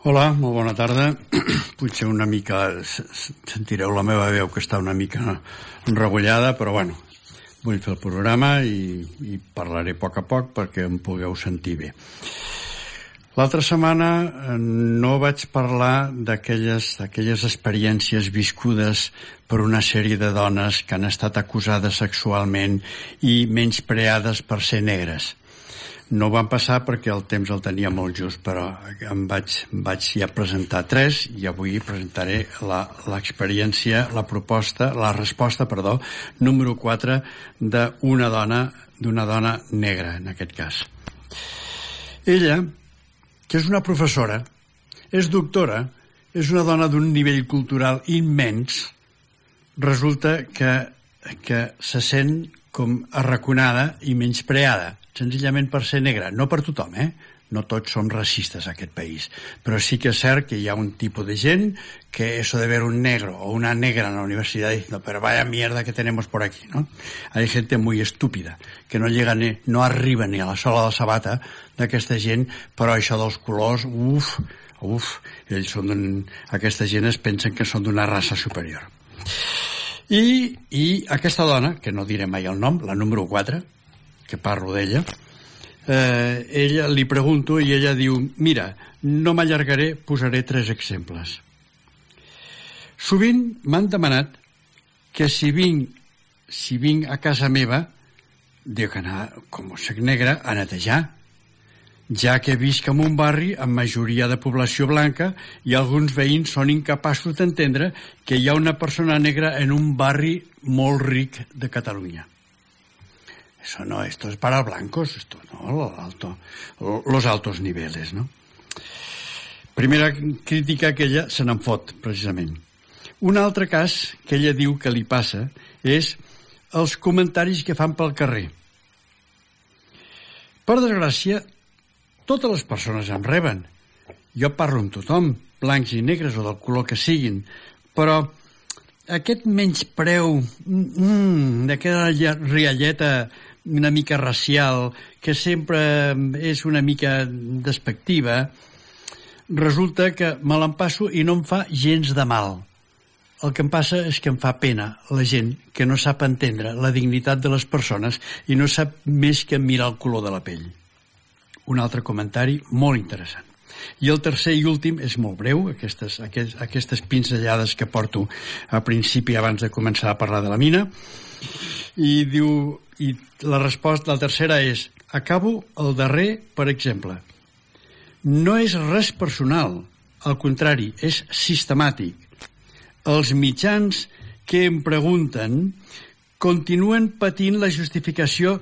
Hola, molt bona tarda. Potser una mica sentireu la meva veu que està una mica enregullada, però bueno, vull fer el programa i, i parlaré a poc a poc perquè em pugueu sentir bé. L'altra setmana eh, no vaig parlar d'aquelles aquelles experiències viscudes per una sèrie de dones que han estat acusades sexualment i menyspreades per ser negres no van passar perquè el temps el tenia molt just, però em vaig, vaig ja presentar tres i avui presentaré l'experiència, la, la proposta, la resposta, perdó, número 4 d'una dona, d'una dona negra, en aquest cas. Ella, que és una professora, és doctora, és una dona d'un nivell cultural immens, resulta que, que se sent com arraconada i menyspreada senzillament per ser negra, no per tothom, eh? No tots som racistes a aquest país, però sí que és cert que hi ha un tipus de gent que eso de ver un negro o una negra en la universidad diciendo, pero vaya mierda que tenemos por aquí, ¿no? Hay gente muy estúpida, que no llega ni, no arriba ni a la sola de la sabata d'aquesta gent, però això dels colors, uf, uf, ells són. Aquesta gent es pensen que són d'una raça superior. I, I aquesta dona, que no diré mai el nom, la número 4, que parlo d'ella, eh, ella li pregunto i ella diu mira, no m'allargaré, posaré tres exemples. Sovint m'han demanat que si vinc, si vinc a casa meva, que anar, com soc negra, a netejar, ja que visc en un barri amb majoria de població blanca i alguns veïns són incapaços d'entendre que hi ha una persona negra en un barri molt ric de Catalunya. Eso no, esto es para blancos, esto no, lo alto, los altos niveles, ¿no? Primera crítica que ella se n'en fot, precisament. Un altre cas que ella diu que li passa és els comentaris que fan pel carrer. Per desgràcia, totes les persones em reben. Jo parlo amb tothom, blancs i negres o del color que siguin, però aquest menyspreu mm, d'aquella rialleta una mica racial, que sempre és una mica despectiva, resulta que me l'empasso i no em fa gens de mal. El que em passa és que em fa pena la gent que no sap entendre la dignitat de les persones i no sap més que mirar el color de la pell. Un altre comentari molt interessant. I el tercer i últim és molt breu, aquestes, aquestes, aquestes pinzellades que porto a principi abans de començar a parlar de la mina, i diu i la resposta, la tercera és acabo el darrer, per exemple. No és res personal, al contrari, és sistemàtic. Els mitjans que em pregunten continuen patint la justificació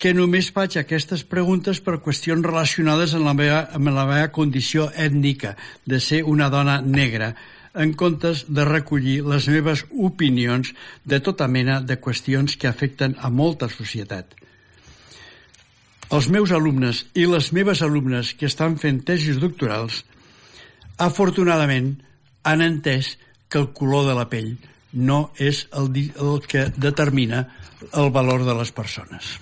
que només faig aquestes preguntes per qüestions relacionades amb la meva, amb la meva condició ètnica de ser una dona negra, en comptes de recollir les meves opinions de tota mena de qüestions que afecten a molta societat. Els meus alumnes i les meves alumnes que estan fent tesis doctorals afortunadament han entès que el color de la pell no és el, el que determina el valor de les persones.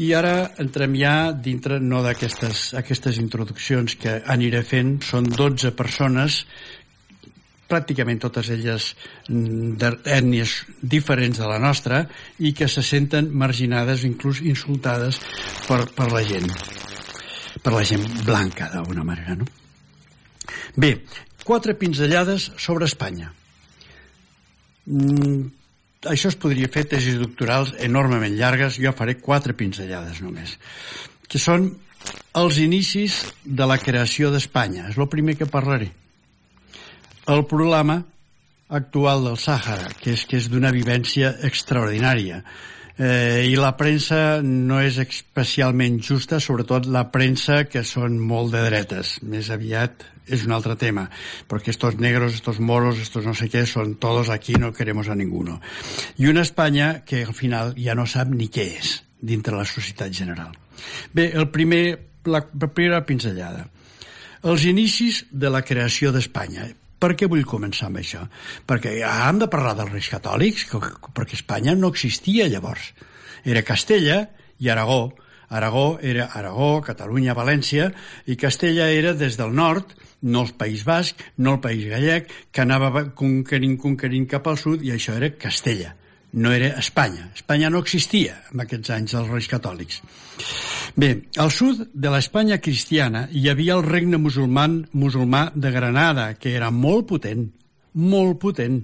I ara entrem ja dintre no d'aquestes aquestes introduccions que aniré fent. Són 12 persones, pràcticament totes elles d'ètnies diferents de la nostra i que se senten marginades, inclús insultades per, per la gent per la gent blanca, d'alguna manera, no? Bé, quatre pinzellades sobre Espanya. Mm, això es podria fer tesis doctorals enormement llargues, jo faré quatre pinzellades només, que són els inicis de la creació d'Espanya. És el primer que parlaré. El problema actual del Sàhara, que és, que és d'una vivència extraordinària. Eh, I la premsa no és especialment justa, sobretot la premsa que són molt de dretes. Més aviat es un altre tema, porque estos negros, estos moros, estos no sé qué, son todos aquí, no queremos a ninguno. I una Espanya que al final ja no sap ni què és dintre la societat general. Bé, el primer, la primera pinzellada. Els inicis de la creació d'Espanya. Per què vull començar amb això? Perquè hem de parlar dels reis catòlics, perquè Espanya no existia llavors. Era Castella i Aragó, Aragó era Aragó, Catalunya, València, i Castella era des del nord, no el País Basc, no el País Gallec, que anava conquerint, conquerint cap al sud, i això era Castella no era Espanya. Espanya no existia en aquests anys dels Reis Catòlics. Bé, al sud de l'Espanya cristiana hi havia el regne musulman, musulmà de Granada, que era molt potent, molt potent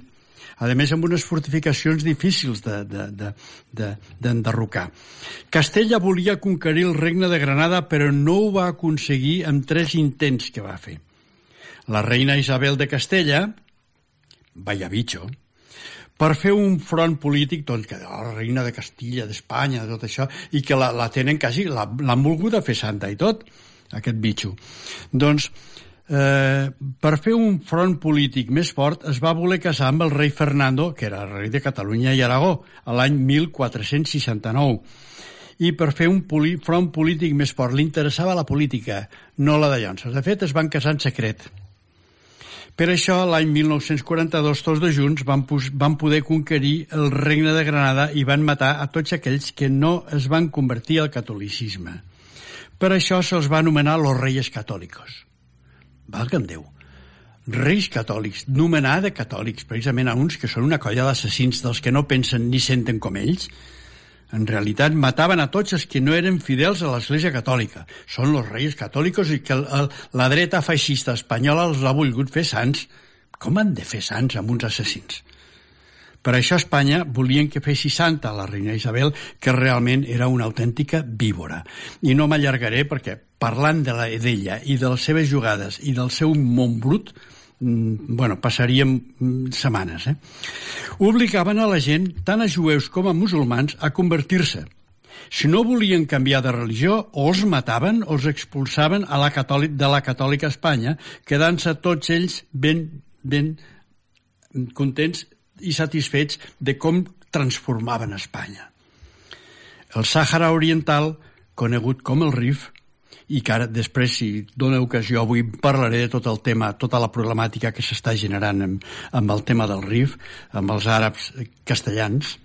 a més amb unes fortificacions difícils d'enderrocar. De, de, de, Castella volia conquerir el regne de Granada, però no ho va aconseguir amb tres intents que va fer. La reina Isabel de Castella, vaya bicho, per fer un front polític doncs, que la reina de Castilla, d'Espanya, de tot això, i que la, la tenen quasi, l'han volgut a fer santa i tot, aquest bitxo. Doncs eh, per fer un front polític més fort es va voler casar amb el rei Fernando, que era el rei de Catalunya i Aragó, a l'any 1469. I per fer un poli front polític més fort li interessava la política, no la de llonses. De fet, es van casar en secret. Per això, l'any 1942, tots de junts van, van poder conquerir el regne de Granada i van matar a tots aquells que no es van convertir al catolicisme. Per això se'ls va anomenar los reyes catòlicos valga'm Déu, reis catòlics, nomenar de catòlics, precisament a uns que són una colla d'assassins dels que no pensen ni senten com ells, en realitat mataven a tots els que no eren fidels a l'Església Catòlica. Són els reis catòlicos i que el, el, la dreta feixista espanyola els ha volgut fer sants. Com han de fer sants amb uns assassins? Per això Espanya volien que fessi santa la reina Isabel, que realment era una autèntica víbora. I no m'allargaré perquè parlant de d'ella i de les seves jugades i del seu món brut, bueno, passaríem mm, setmanes. Eh? Obligaven a la gent, tant a jueus com a musulmans, a convertir-se. Si no volien canviar de religió, o els mataven o els expulsaven a la catòlic, de la catòlica Espanya, quedant-se tots ells ben, ben contents i satisfets de com transformaven Espanya. El Sàhara Oriental, conegut com el Rif, i que ara després, si dona ocasió, avui parlaré de tot el tema, tota la problemàtica que s'està generant amb, amb el tema del Rif, amb els àrabs castellans,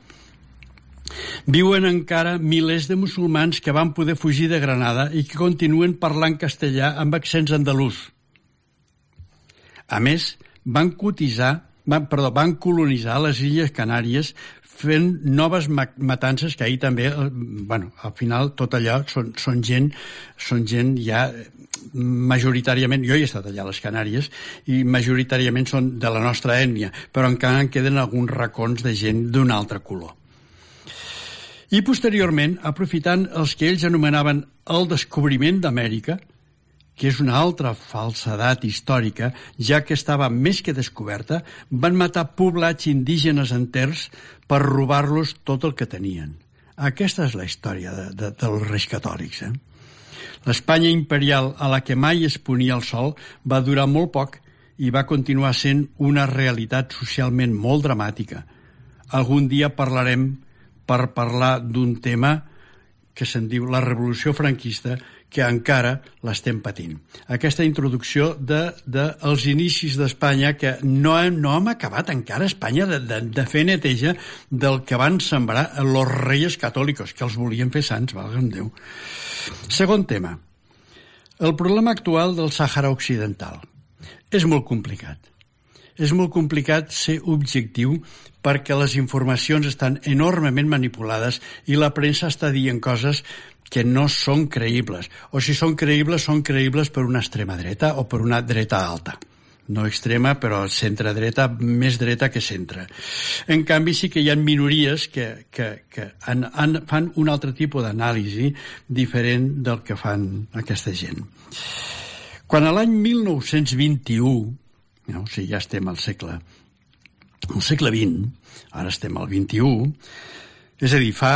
Viuen encara milers de musulmans que van poder fugir de Granada i que continuen parlant castellà amb accents andalús. A més, van cotitzar van, perdó, van colonitzar les Illes Canàries fent noves matances que ahir també, eh, bueno, al final tot allò són, són gent, són gent ja majoritàriament, jo he estat allà a les Canàries i majoritàriament són de la nostra ètnia, però encara en queden alguns racons de gent d'un altre color. I posteriorment, aprofitant els que ells anomenaven el descobriment d'Amèrica, que és una altra falsedat històrica, ja que estava més que descoberta, van matar poblats indígenes enters per robar-los tot el que tenien. Aquesta és la història de, de, dels reis catòlics. Eh? L'Espanya imperial a la que mai es ponia el sol va durar molt poc i va continuar sent una realitat socialment molt dramàtica. Algun dia parlarem per parlar d'un tema que se'n diu la Revolució franquista que encara l'estem patint. Aquesta introducció de, de els inicis d'Espanya, que no hem, no hem acabat encara Espanya de, de, de fer neteja del que van sembrar els reis catòlics, que els volien fer sants, valga'm Déu. Segon tema. El problema actual del Sàhara Occidental. És molt complicat. És molt complicat ser objectiu perquè les informacions estan enormement manipulades i la premsa està dient coses que no són creïbles. O si són creïbles, són creïbles per una extrema dreta o per una dreta alta no extrema, però centre-dreta, més dreta que centre. En canvi, sí que hi ha minories que, que, que han, han, fan un altre tipus d'anàlisi diferent del que fan aquesta gent. Quan a l'any 1921, no, o sigui, ja estem al segle, al segle XX, ara estem al XXI, és a dir, fa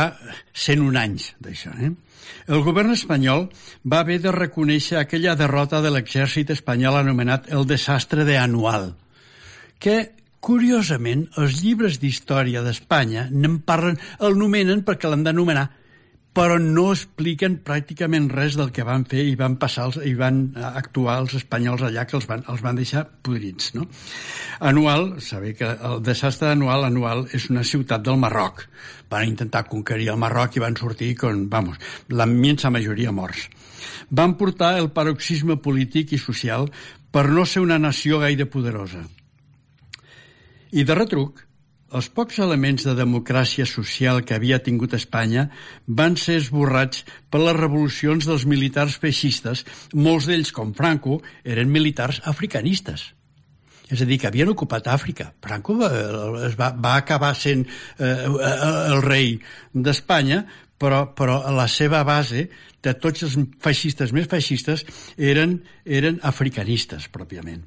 101 anys d'això, eh? El govern espanyol va haver de reconèixer aquella derrota de l'exèrcit espanyol anomenat el desastre de Anual, que, curiosament, els llibres d'història d'Espanya n'en parlen, el nomenen perquè l'han d'anomenar, però no expliquen pràcticament res del que van fer i van passar els, i van actuar els espanyols allà que els van, els van deixar podrits. No? Anual, saber que el desastre anual anual és una ciutat del Marroc. Van intentar conquerir el Marroc i van sortir con, vamos, la immensa majoria morts. Van portar el paroxisme polític i social per no ser una nació gaire poderosa. I de retruc, els pocs elements de democràcia social que havia tingut Espanya van ser esborrats per les revolucions dels militars feixistes, molts d'ells, com Franco, eren militars africanistes. És a dir, que havien ocupat Àfrica. Franco va, eh, va, va acabar sent eh, el rei d'Espanya, però, però la seva base de tots els feixistes més feixistes eren, eren africanistes, pròpiament,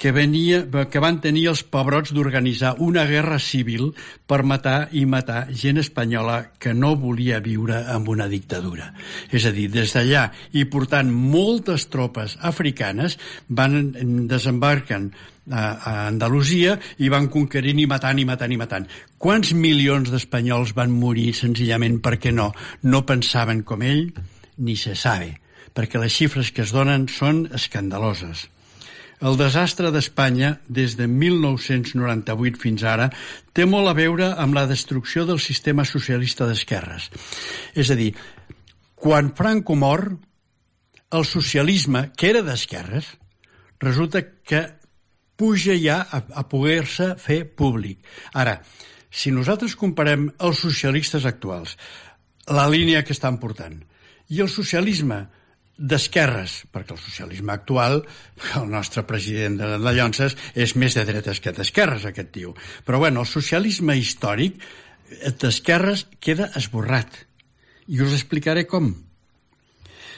que, venia, que van tenir els pebrots d'organitzar una guerra civil per matar i matar gent espanyola que no volia viure amb una dictadura. És a dir, des d'allà i portant moltes tropes africanes van desembarquen a, Andalusia i van conquerint i matant i matant i matant. Quants milions d'espanyols van morir senzillament perquè no? No pensaven com ell, ni se sabe, perquè les xifres que es donen són escandaloses. El desastre d'Espanya, des de 1998 fins ara, té molt a veure amb la destrucció del sistema socialista d'esquerres. És a dir, quan Franco mor, el socialisme, que era d'esquerres, resulta que puja ja a, a poder-se fer públic. Ara, si nosaltres comparem els socialistes actuals, la línia que estan portant, i el socialisme d'esquerres, perquè el socialisme actual, el nostre president de la Llonces, és més de dretes que d'esquerres, aquest tio. Però bueno, el socialisme històric d'esquerres queda esborrat. I us explicaré com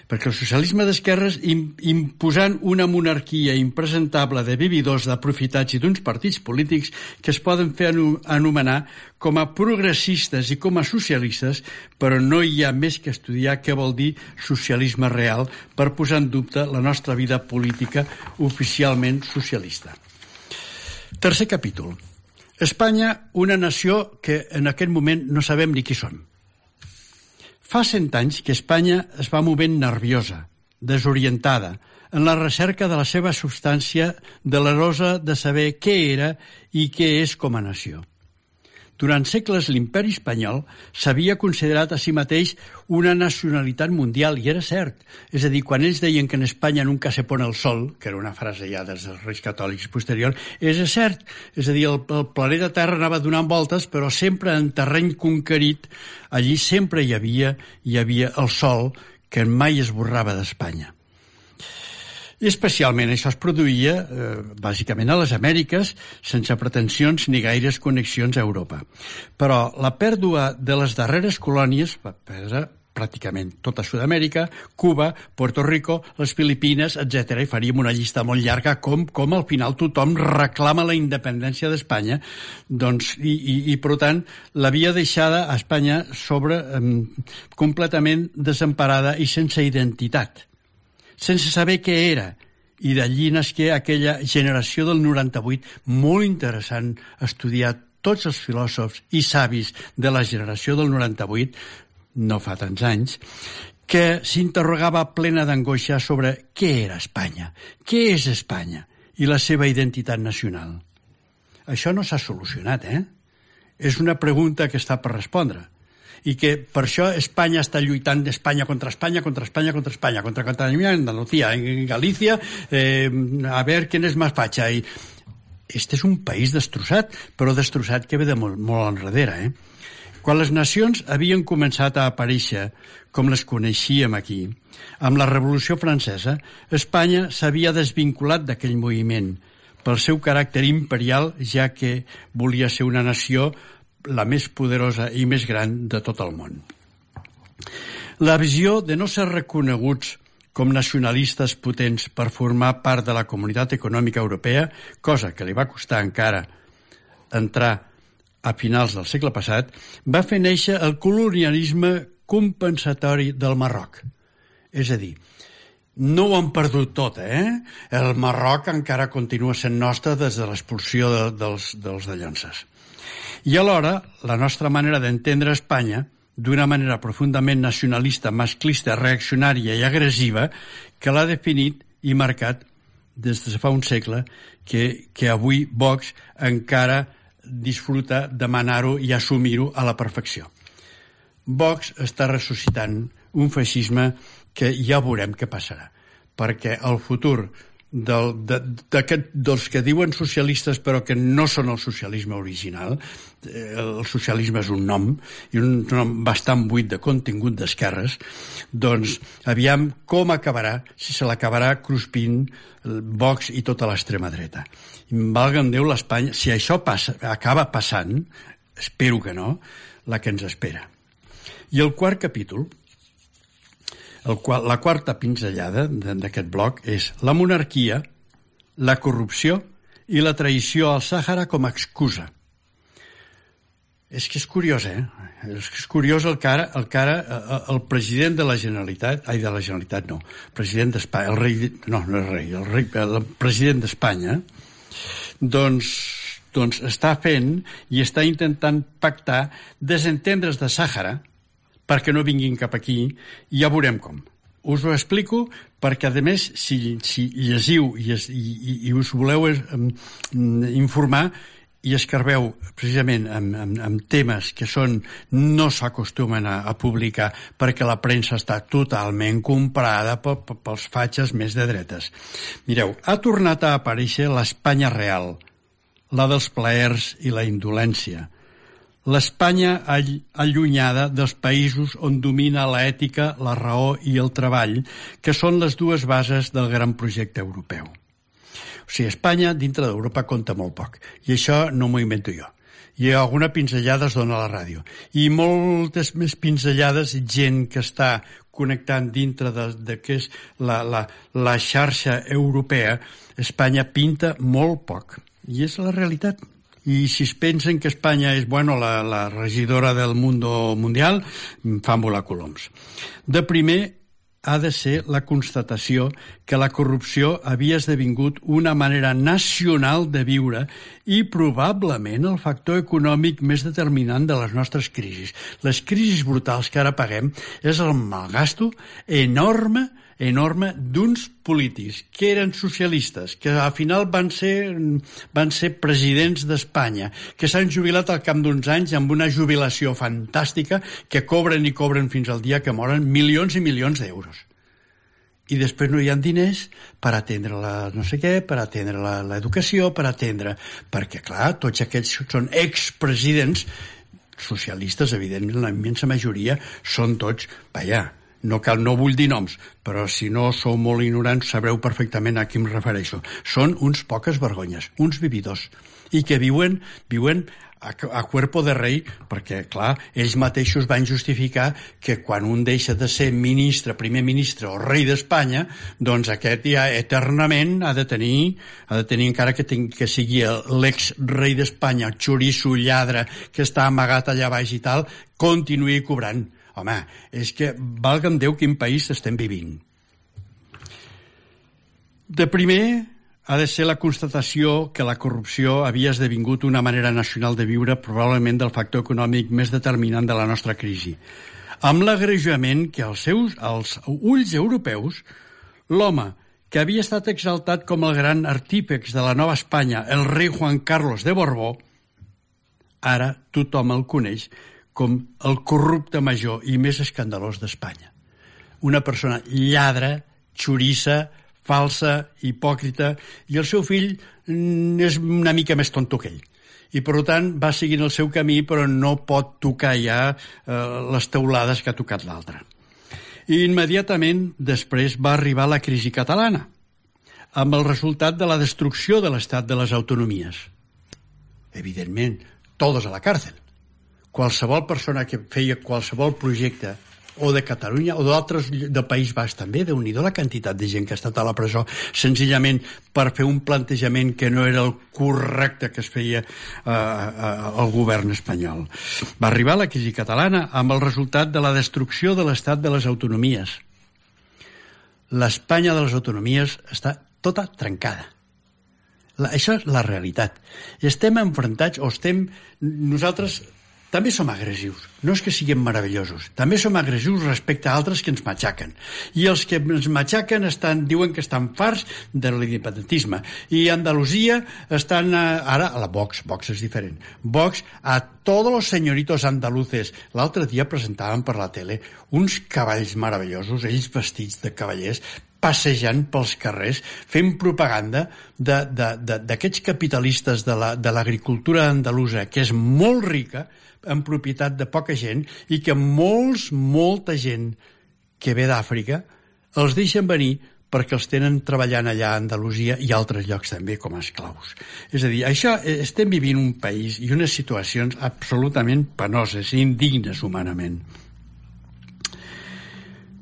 perquè el socialisme d'esquerres imposant una monarquia impresentable de vividors, d'aprofitats i d'uns partits polítics que es poden fer anomenar com a progressistes i com a socialistes, però no hi ha més que estudiar què vol dir socialisme real per posar en dubte la nostra vida política oficialment socialista. Tercer capítol. Espanya, una nació que en aquest moment no sabem ni qui són Fa cent anys que Espanya es va movent nerviosa, desorientada, en la recerca de la seva substància delerosa de saber què era i què és com a nació. Durant segles l'imperi espanyol s'havia considerat a si mateix una nacionalitat mundial, i era cert. És a dir, quan ells deien que en Espanya nunca se pone el sol, que era una frase ja dels reis catòlics posterior, és cert. És a dir, el, el planeta Terra anava donant voltes, però sempre en terreny conquerit, allí sempre hi havia, hi havia el sol que mai esborrava d'Espanya. I especialment això es produïa eh, bàsicament a les Amèriques, sense pretensions ni gaires connexions a Europa. Però la pèrdua de les darreres colònies va perdre pràcticament tota Sud-amèrica, Cuba, Puerto Rico, les Filipines, etc. I faríem una llista molt llarga com, com al final tothom reclama la independència d'Espanya doncs, i, i, i, per tant, l'havia deixada a Espanya sobre eh, completament desemparada i sense identitat sense saber què era. I d'allí nasqué aquella generació del 98 molt interessant estudiar tots els filòsofs i savis de la generació del 98, no fa tants anys, que s'interrogava plena d'angoixa sobre què era Espanya, què és Espanya i la seva identitat nacional. Això no s'ha solucionat, eh? És una pregunta que està per respondre i que per això Espanya està lluitant d'Espanya contra Espanya, contra Espanya, contra Espanya, contra Catalunya, Andalucía, en Galícia, eh, a veure quién és més fatxa. I este és un país destrossat, però destrossat que ve de molt, molt enrere, eh? Quan les nacions havien començat a aparèixer com les coneixíem aquí, amb la Revolució Francesa, Espanya s'havia desvinculat d'aquell moviment pel seu caràcter imperial, ja que volia ser una nació la més poderosa i més gran de tot el món. La visió de no ser reconeguts com nacionalistes potents per formar part de la comunitat econòmica europea, cosa que li va costar encara entrar a finals del segle passat, va fer néixer el colonialisme compensatori del Marroc. És a dir, no ho han perdut tot, eh? El Marroc encara continua sent nostre des de l'expulsió de, dels, dels de Llances. I alhora, la nostra manera d'entendre Espanya, d'una manera profundament nacionalista, masclista, reaccionària i agressiva que l'ha definit i marcat des de fa un segle que, que avui Vox encara disfruta de manar-ho i assumir-ho a la perfecció. Vox està ressuscitant un feixisme que ja veurem què passarà, perquè el futur de, dels que diuen socialistes però que no són el socialisme original eh, el socialisme és un nom i un nom bastant buit de contingut d'esquerres doncs aviam com acabarà si se l'acabarà cruspint Vox i tota l'extrema dreta. Valga'm Déu l'Espanya si això passa, acaba passant espero que no la que ens espera. I el quart capítol el qual, la quarta pinzellada d'aquest bloc és la monarquia, la corrupció i la traïció al Sàhara com a excusa. És que és curiós, eh? És que és curiós el cara, el cara, el president de la Generalitat, ai, de la Generalitat no, president d'Espanya, el rei, no, no és rei, el, rei, el president d'Espanya, doncs, doncs està fent i està intentant pactar desentendre's de Sàhara, perquè no vinguin cap aquí i ja veurem com. Us ho explico perquè, a més, si, si llegiu i, i, i us voleu um, informar i escarbeu precisament amb, amb, amb temes que són no s'acostumen a, a publicar perquè la premsa està totalment comprada pels fatxes més de dretes. Mireu, ha tornat a aparèixer l'Espanya real, la dels plaers i la indolència, l'Espanya allunyada dels països on domina l'ètica, la raó i el treball, que són les dues bases del gran projecte europeu. O sigui, Espanya dintre d'Europa compta molt poc, i això no m'ho invento jo. I alguna pinzellada es dona a la ràdio. I moltes més pinzellades, gent que està connectant dintre de, de què és la, la, la xarxa europea, Espanya pinta molt poc. I és la realitat i si es pensen que Espanya és bueno, la, la regidora del mundo mundial, fan volar coloms. De primer, ha de ser la constatació que la corrupció havia esdevingut una manera nacional de viure i probablement el factor econòmic més determinant de les nostres crisis. Les crisis brutals que ara paguem és el malgasto enorme enorme d'uns polítics que eren socialistes, que al final van ser, van ser presidents d'Espanya, que s'han jubilat al camp d'uns anys amb una jubilació fantàstica que cobren i cobren fins al dia que moren milions i milions d'euros. I després no hi ha diners per atendre la no sé què, per atendre l'educació, per atendre... Perquè, clar, tots aquests són expresidents socialistes, evidentment, la immensa majoria són tots, vaja, no cal, no vull dir noms, però si no sou molt ignorants sabreu perfectament a qui em refereixo. Són uns poques vergonyes, uns vividors, i que viuen, viuen a, a cuerpo de rei, perquè, clar, ells mateixos van justificar que quan un deixa de ser ministre, primer ministre o rei d'Espanya, doncs aquest ja eternament ha de tenir, ha de tenir encara que, ten, que sigui l'ex-rei d'Espanya, el xoriço, lladre, que està amagat allà baix i tal, continuï cobrant Home, és que valga'm Déu quin país estem vivint. De primer, ha de ser la constatació que la corrupció havia esdevingut una manera nacional de viure probablement del factor econòmic més determinant de la nostra crisi. Amb l'agrejament que als seus als ulls europeus l'home que havia estat exaltat com el gran artípex de la nova Espanya, el rei Juan Carlos de Borbó, ara tothom el coneix com el corrupte major i més escandalós d'Espanya. Una persona lladra, xurissa, falsa, hipòcrita, i el seu fill mm, és una mica més tonto que ell. I, per tant, va seguint el seu camí, però no pot tocar ja eh, les teulades que ha tocat l'altre. I immediatament després va arribar la crisi catalana, amb el resultat de la destrucció de l'estat de les autonomies. Evidentment, todos a la càrcel qualsevol persona que feia qualsevol projecte o de Catalunya o d'altres del País Basc també, de nhi la quantitat de gent que ha estat a la presó senzillament per fer un plantejament que no era el correcte que es feia eh, eh, al govern espanyol. Va arribar la crisi catalana amb el resultat de la destrucció de l'estat de les autonomies. L'Espanya de les autonomies està tota trencada. La, això és la realitat. Estem enfrontats, o estem... Nosaltres també som agressius. No és que siguem meravellosos. També som agressius respecte a altres que ens matxaquen. I els que ens matxaquen estan, diuen que estan farts de l'independentisme. I Andalusia estan, ara, a la Vox, Vox és diferent. Vox, a tots els senyoritos andaluces. L'altre dia presentaven per la tele uns cavalls meravellosos, ells vestits de cavallers, passejant pels carrers, fent propaganda d'aquests capitalistes de l'agricultura la, andalusa, que és molt rica, en propietat de poca gent, i que molts, molta gent que ve d'Àfrica els deixen venir perquè els tenen treballant allà a Andalusia i altres llocs també com a esclaus. És a dir, això eh, estem vivint un país i unes situacions absolutament penoses i indignes humanament.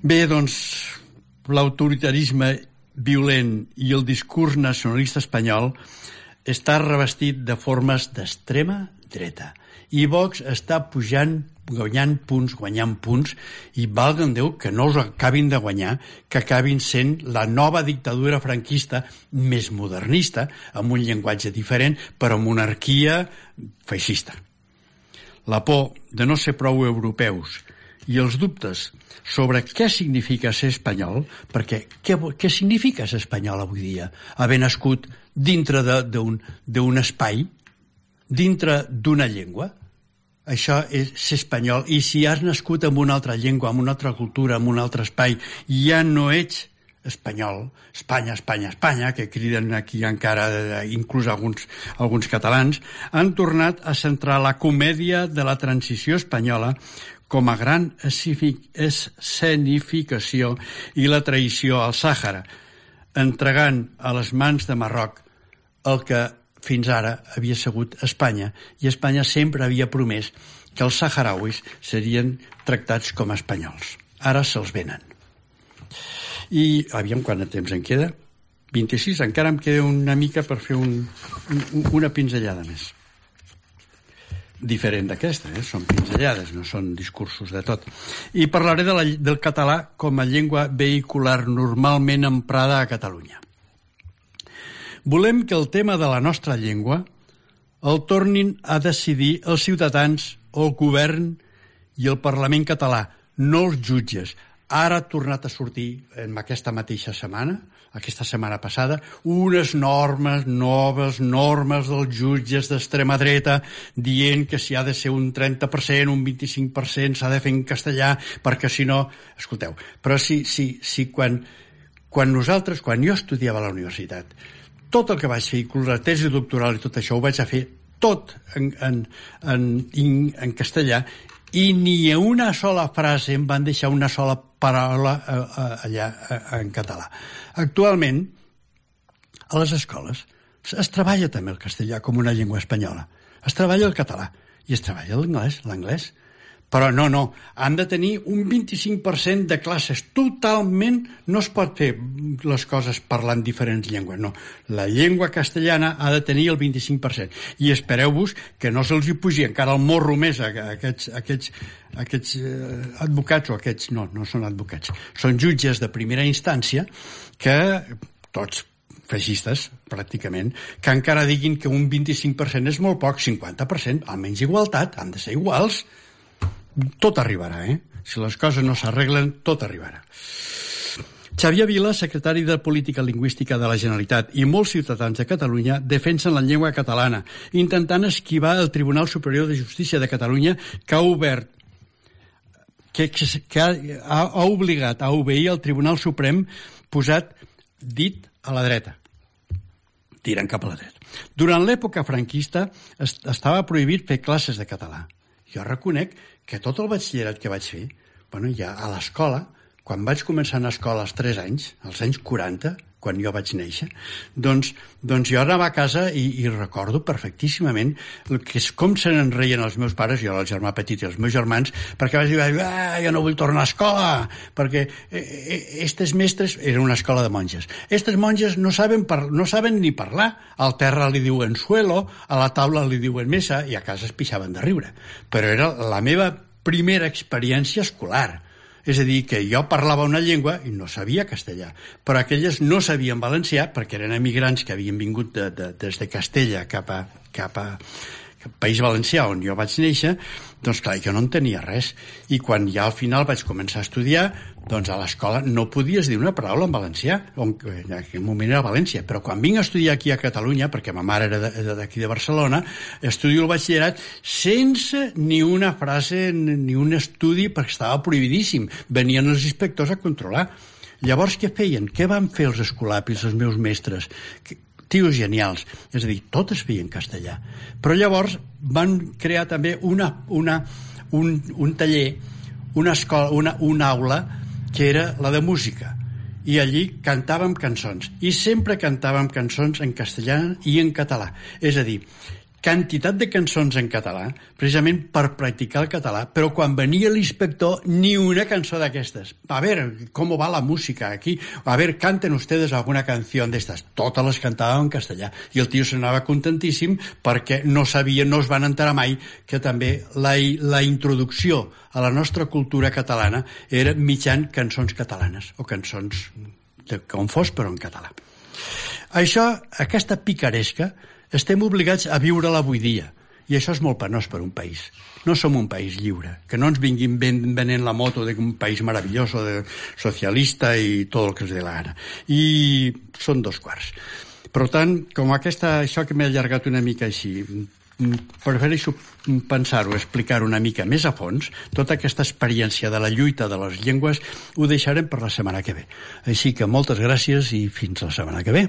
Bé, doncs, l'autoritarisme violent i el discurs nacionalista espanyol està revestit de formes d'extrema dreta. I Vox està pujant, guanyant punts, guanyant punts, i valguen Déu que no us acabin de guanyar, que acabin sent la nova dictadura franquista més modernista, amb un llenguatge diferent, però monarquia feixista. La por de no ser prou europeus i els dubtes sobre què significa ser espanyol, perquè què, què significa ser espanyol avui dia? Haver nascut dintre d'un espai, dintre d'una llengua, això és ser espanyol. I si has nascut en una altra llengua, en una altra cultura, en un altre espai, ja no ets espanyol, Espanya, Espanya, Espanya, que criden aquí encara, eh, inclús alguns, alguns catalans, han tornat a centrar la comèdia de la transició espanyola com a gran escenificació i la traïció al Sàhara, entregant a les mans de Marroc el que fins ara havia segut Espanya, i Espanya sempre havia promès que els saharauis serien tractats com a espanyols. Ara se'ls venen. I, aviam, quant de temps en queda? 26, encara em queda una mica per fer un, un, una pinzellada més diferent d'aquesta, eh? són pinzellades, no són discursos de tot. I parlaré de la, del català com a llengua vehicular normalment emprada a Catalunya. Volem que el tema de la nostra llengua el tornin a decidir els ciutadans, el govern i el Parlament català, no els jutges. Ara ha tornat a sortir en aquesta mateixa setmana aquesta setmana passada, unes normes, noves normes dels jutges d'extrema dreta dient que si ha de ser un 30%, un 25% s'ha de fer en castellà, perquè si no... Escolteu, però si, si, si quan, quan nosaltres, quan jo estudiava a la universitat, tot el que vaig fer, inclús la tesi doctoral i tot això, ho vaig a fer tot en, en, en, en, castellà i ni una sola frase em van deixar una sola paraula eh, eh, allà eh, en català. Actualment, a les escoles es treballa també el castellà com una llengua espanyola. Es treballa el català i es treballa l'anglès, l'anglès. Però no, no, han de tenir un 25% de classes. Totalment no es pot fer les coses parlant diferents llengües, no. La llengua castellana ha de tenir el 25%. I espereu-vos que no se'ls hi pugi encara el morro més a, aquests, a aquests, a aquests eh, advocats, o aquests, no, no són advocats, són jutges de primera instància que tots feixistes, pràcticament, que encara diguin que un 25% és molt poc, 50%, almenys igualtat, han de ser iguals, tot arribarà, eh? Si les coses no s'arreglen, tot arribarà. Xavier Vila, secretari de Política Lingüística de la Generalitat i molts ciutadans de Catalunya defensen la llengua catalana, intentant esquivar el Tribunal Superior de Justícia de Catalunya que ha obert que, que, ha, ha obligat a obeir el Tribunal Suprem posat dit a la dreta tirant cap a la dreta. Durant l'època franquista estava prohibit fer classes de català. Jo reconec que tot el batxillerat que vaig fer, bueno, ja a l'escola, quan vaig començar a escola als 3 anys, als anys 40, quan jo vaig néixer, doncs, doncs jo anava a casa i, i recordo perfectíssimament el que és com se n'enreien els meus pares, jo el germà petit i els meus germans, perquè vaig dir, ah, jo no vull tornar a escola, perquè eh, eh, estes mestres, era una escola de monges, estes monges no saben, par, no saben ni parlar, al terra li diuen suelo, a la taula li diuen mesa, i a casa es pixaven de riure. Però era la meva primera experiència escolar és a dir, que jo parlava una llengua i no sabia castellà, però aquelles no sabien valencià perquè eren emigrants que havien vingut de, de, des de Castella cap a, cap a, País Valencià, on jo vaig néixer, doncs clar, jo no en tenia res. I quan ja al final vaig començar a estudiar, doncs a l'escola no podies dir una paraula en valencià, on, en aquell moment era València, però quan vinc a estudiar aquí a Catalunya, perquè ma mare era d'aquí de, de Barcelona, estudio el batxillerat sense ni una frase ni un estudi perquè estava prohibidíssim. Venien els inspectors a controlar. Llavors, què feien? Què van fer els escolapis, els meus mestres? Tios genials. És a dir, tot es feia en castellà. Però llavors van crear també una, una, un, un taller, una, escola, una, una aula que era la de música i allí cantàvem cançons i sempre cantàvem cançons en castellà i en català és a dir, quantitat de cançons en català, precisament per practicar el català, però quan venia l'inspector, ni una cançó d'aquestes. A veure, com va la música aquí? A veure, canten ustedes alguna canció d'estes? Totes les cantàvem en castellà. I el tio s'anava contentíssim perquè no sabia, no es van enterar mai que també la, la introducció a la nostra cultura catalana era mitjan cançons catalanes, o cançons de, com fos, però en català. Això, aquesta picaresca, estem obligats a viure-la dia. I això és molt penós per un país. No som un país lliure. Que no ens vinguin venent la moto d'un país meravellós de socialista i tot el que es dé la gana. I són dos quarts. Per tant, com aquesta, això que m'he allargat una mica així, prefereixo pensar-ho, explicar una mica més a fons, tota aquesta experiència de la lluita de les llengües ho deixarem per la setmana que ve. Així que moltes gràcies i fins la setmana que ve.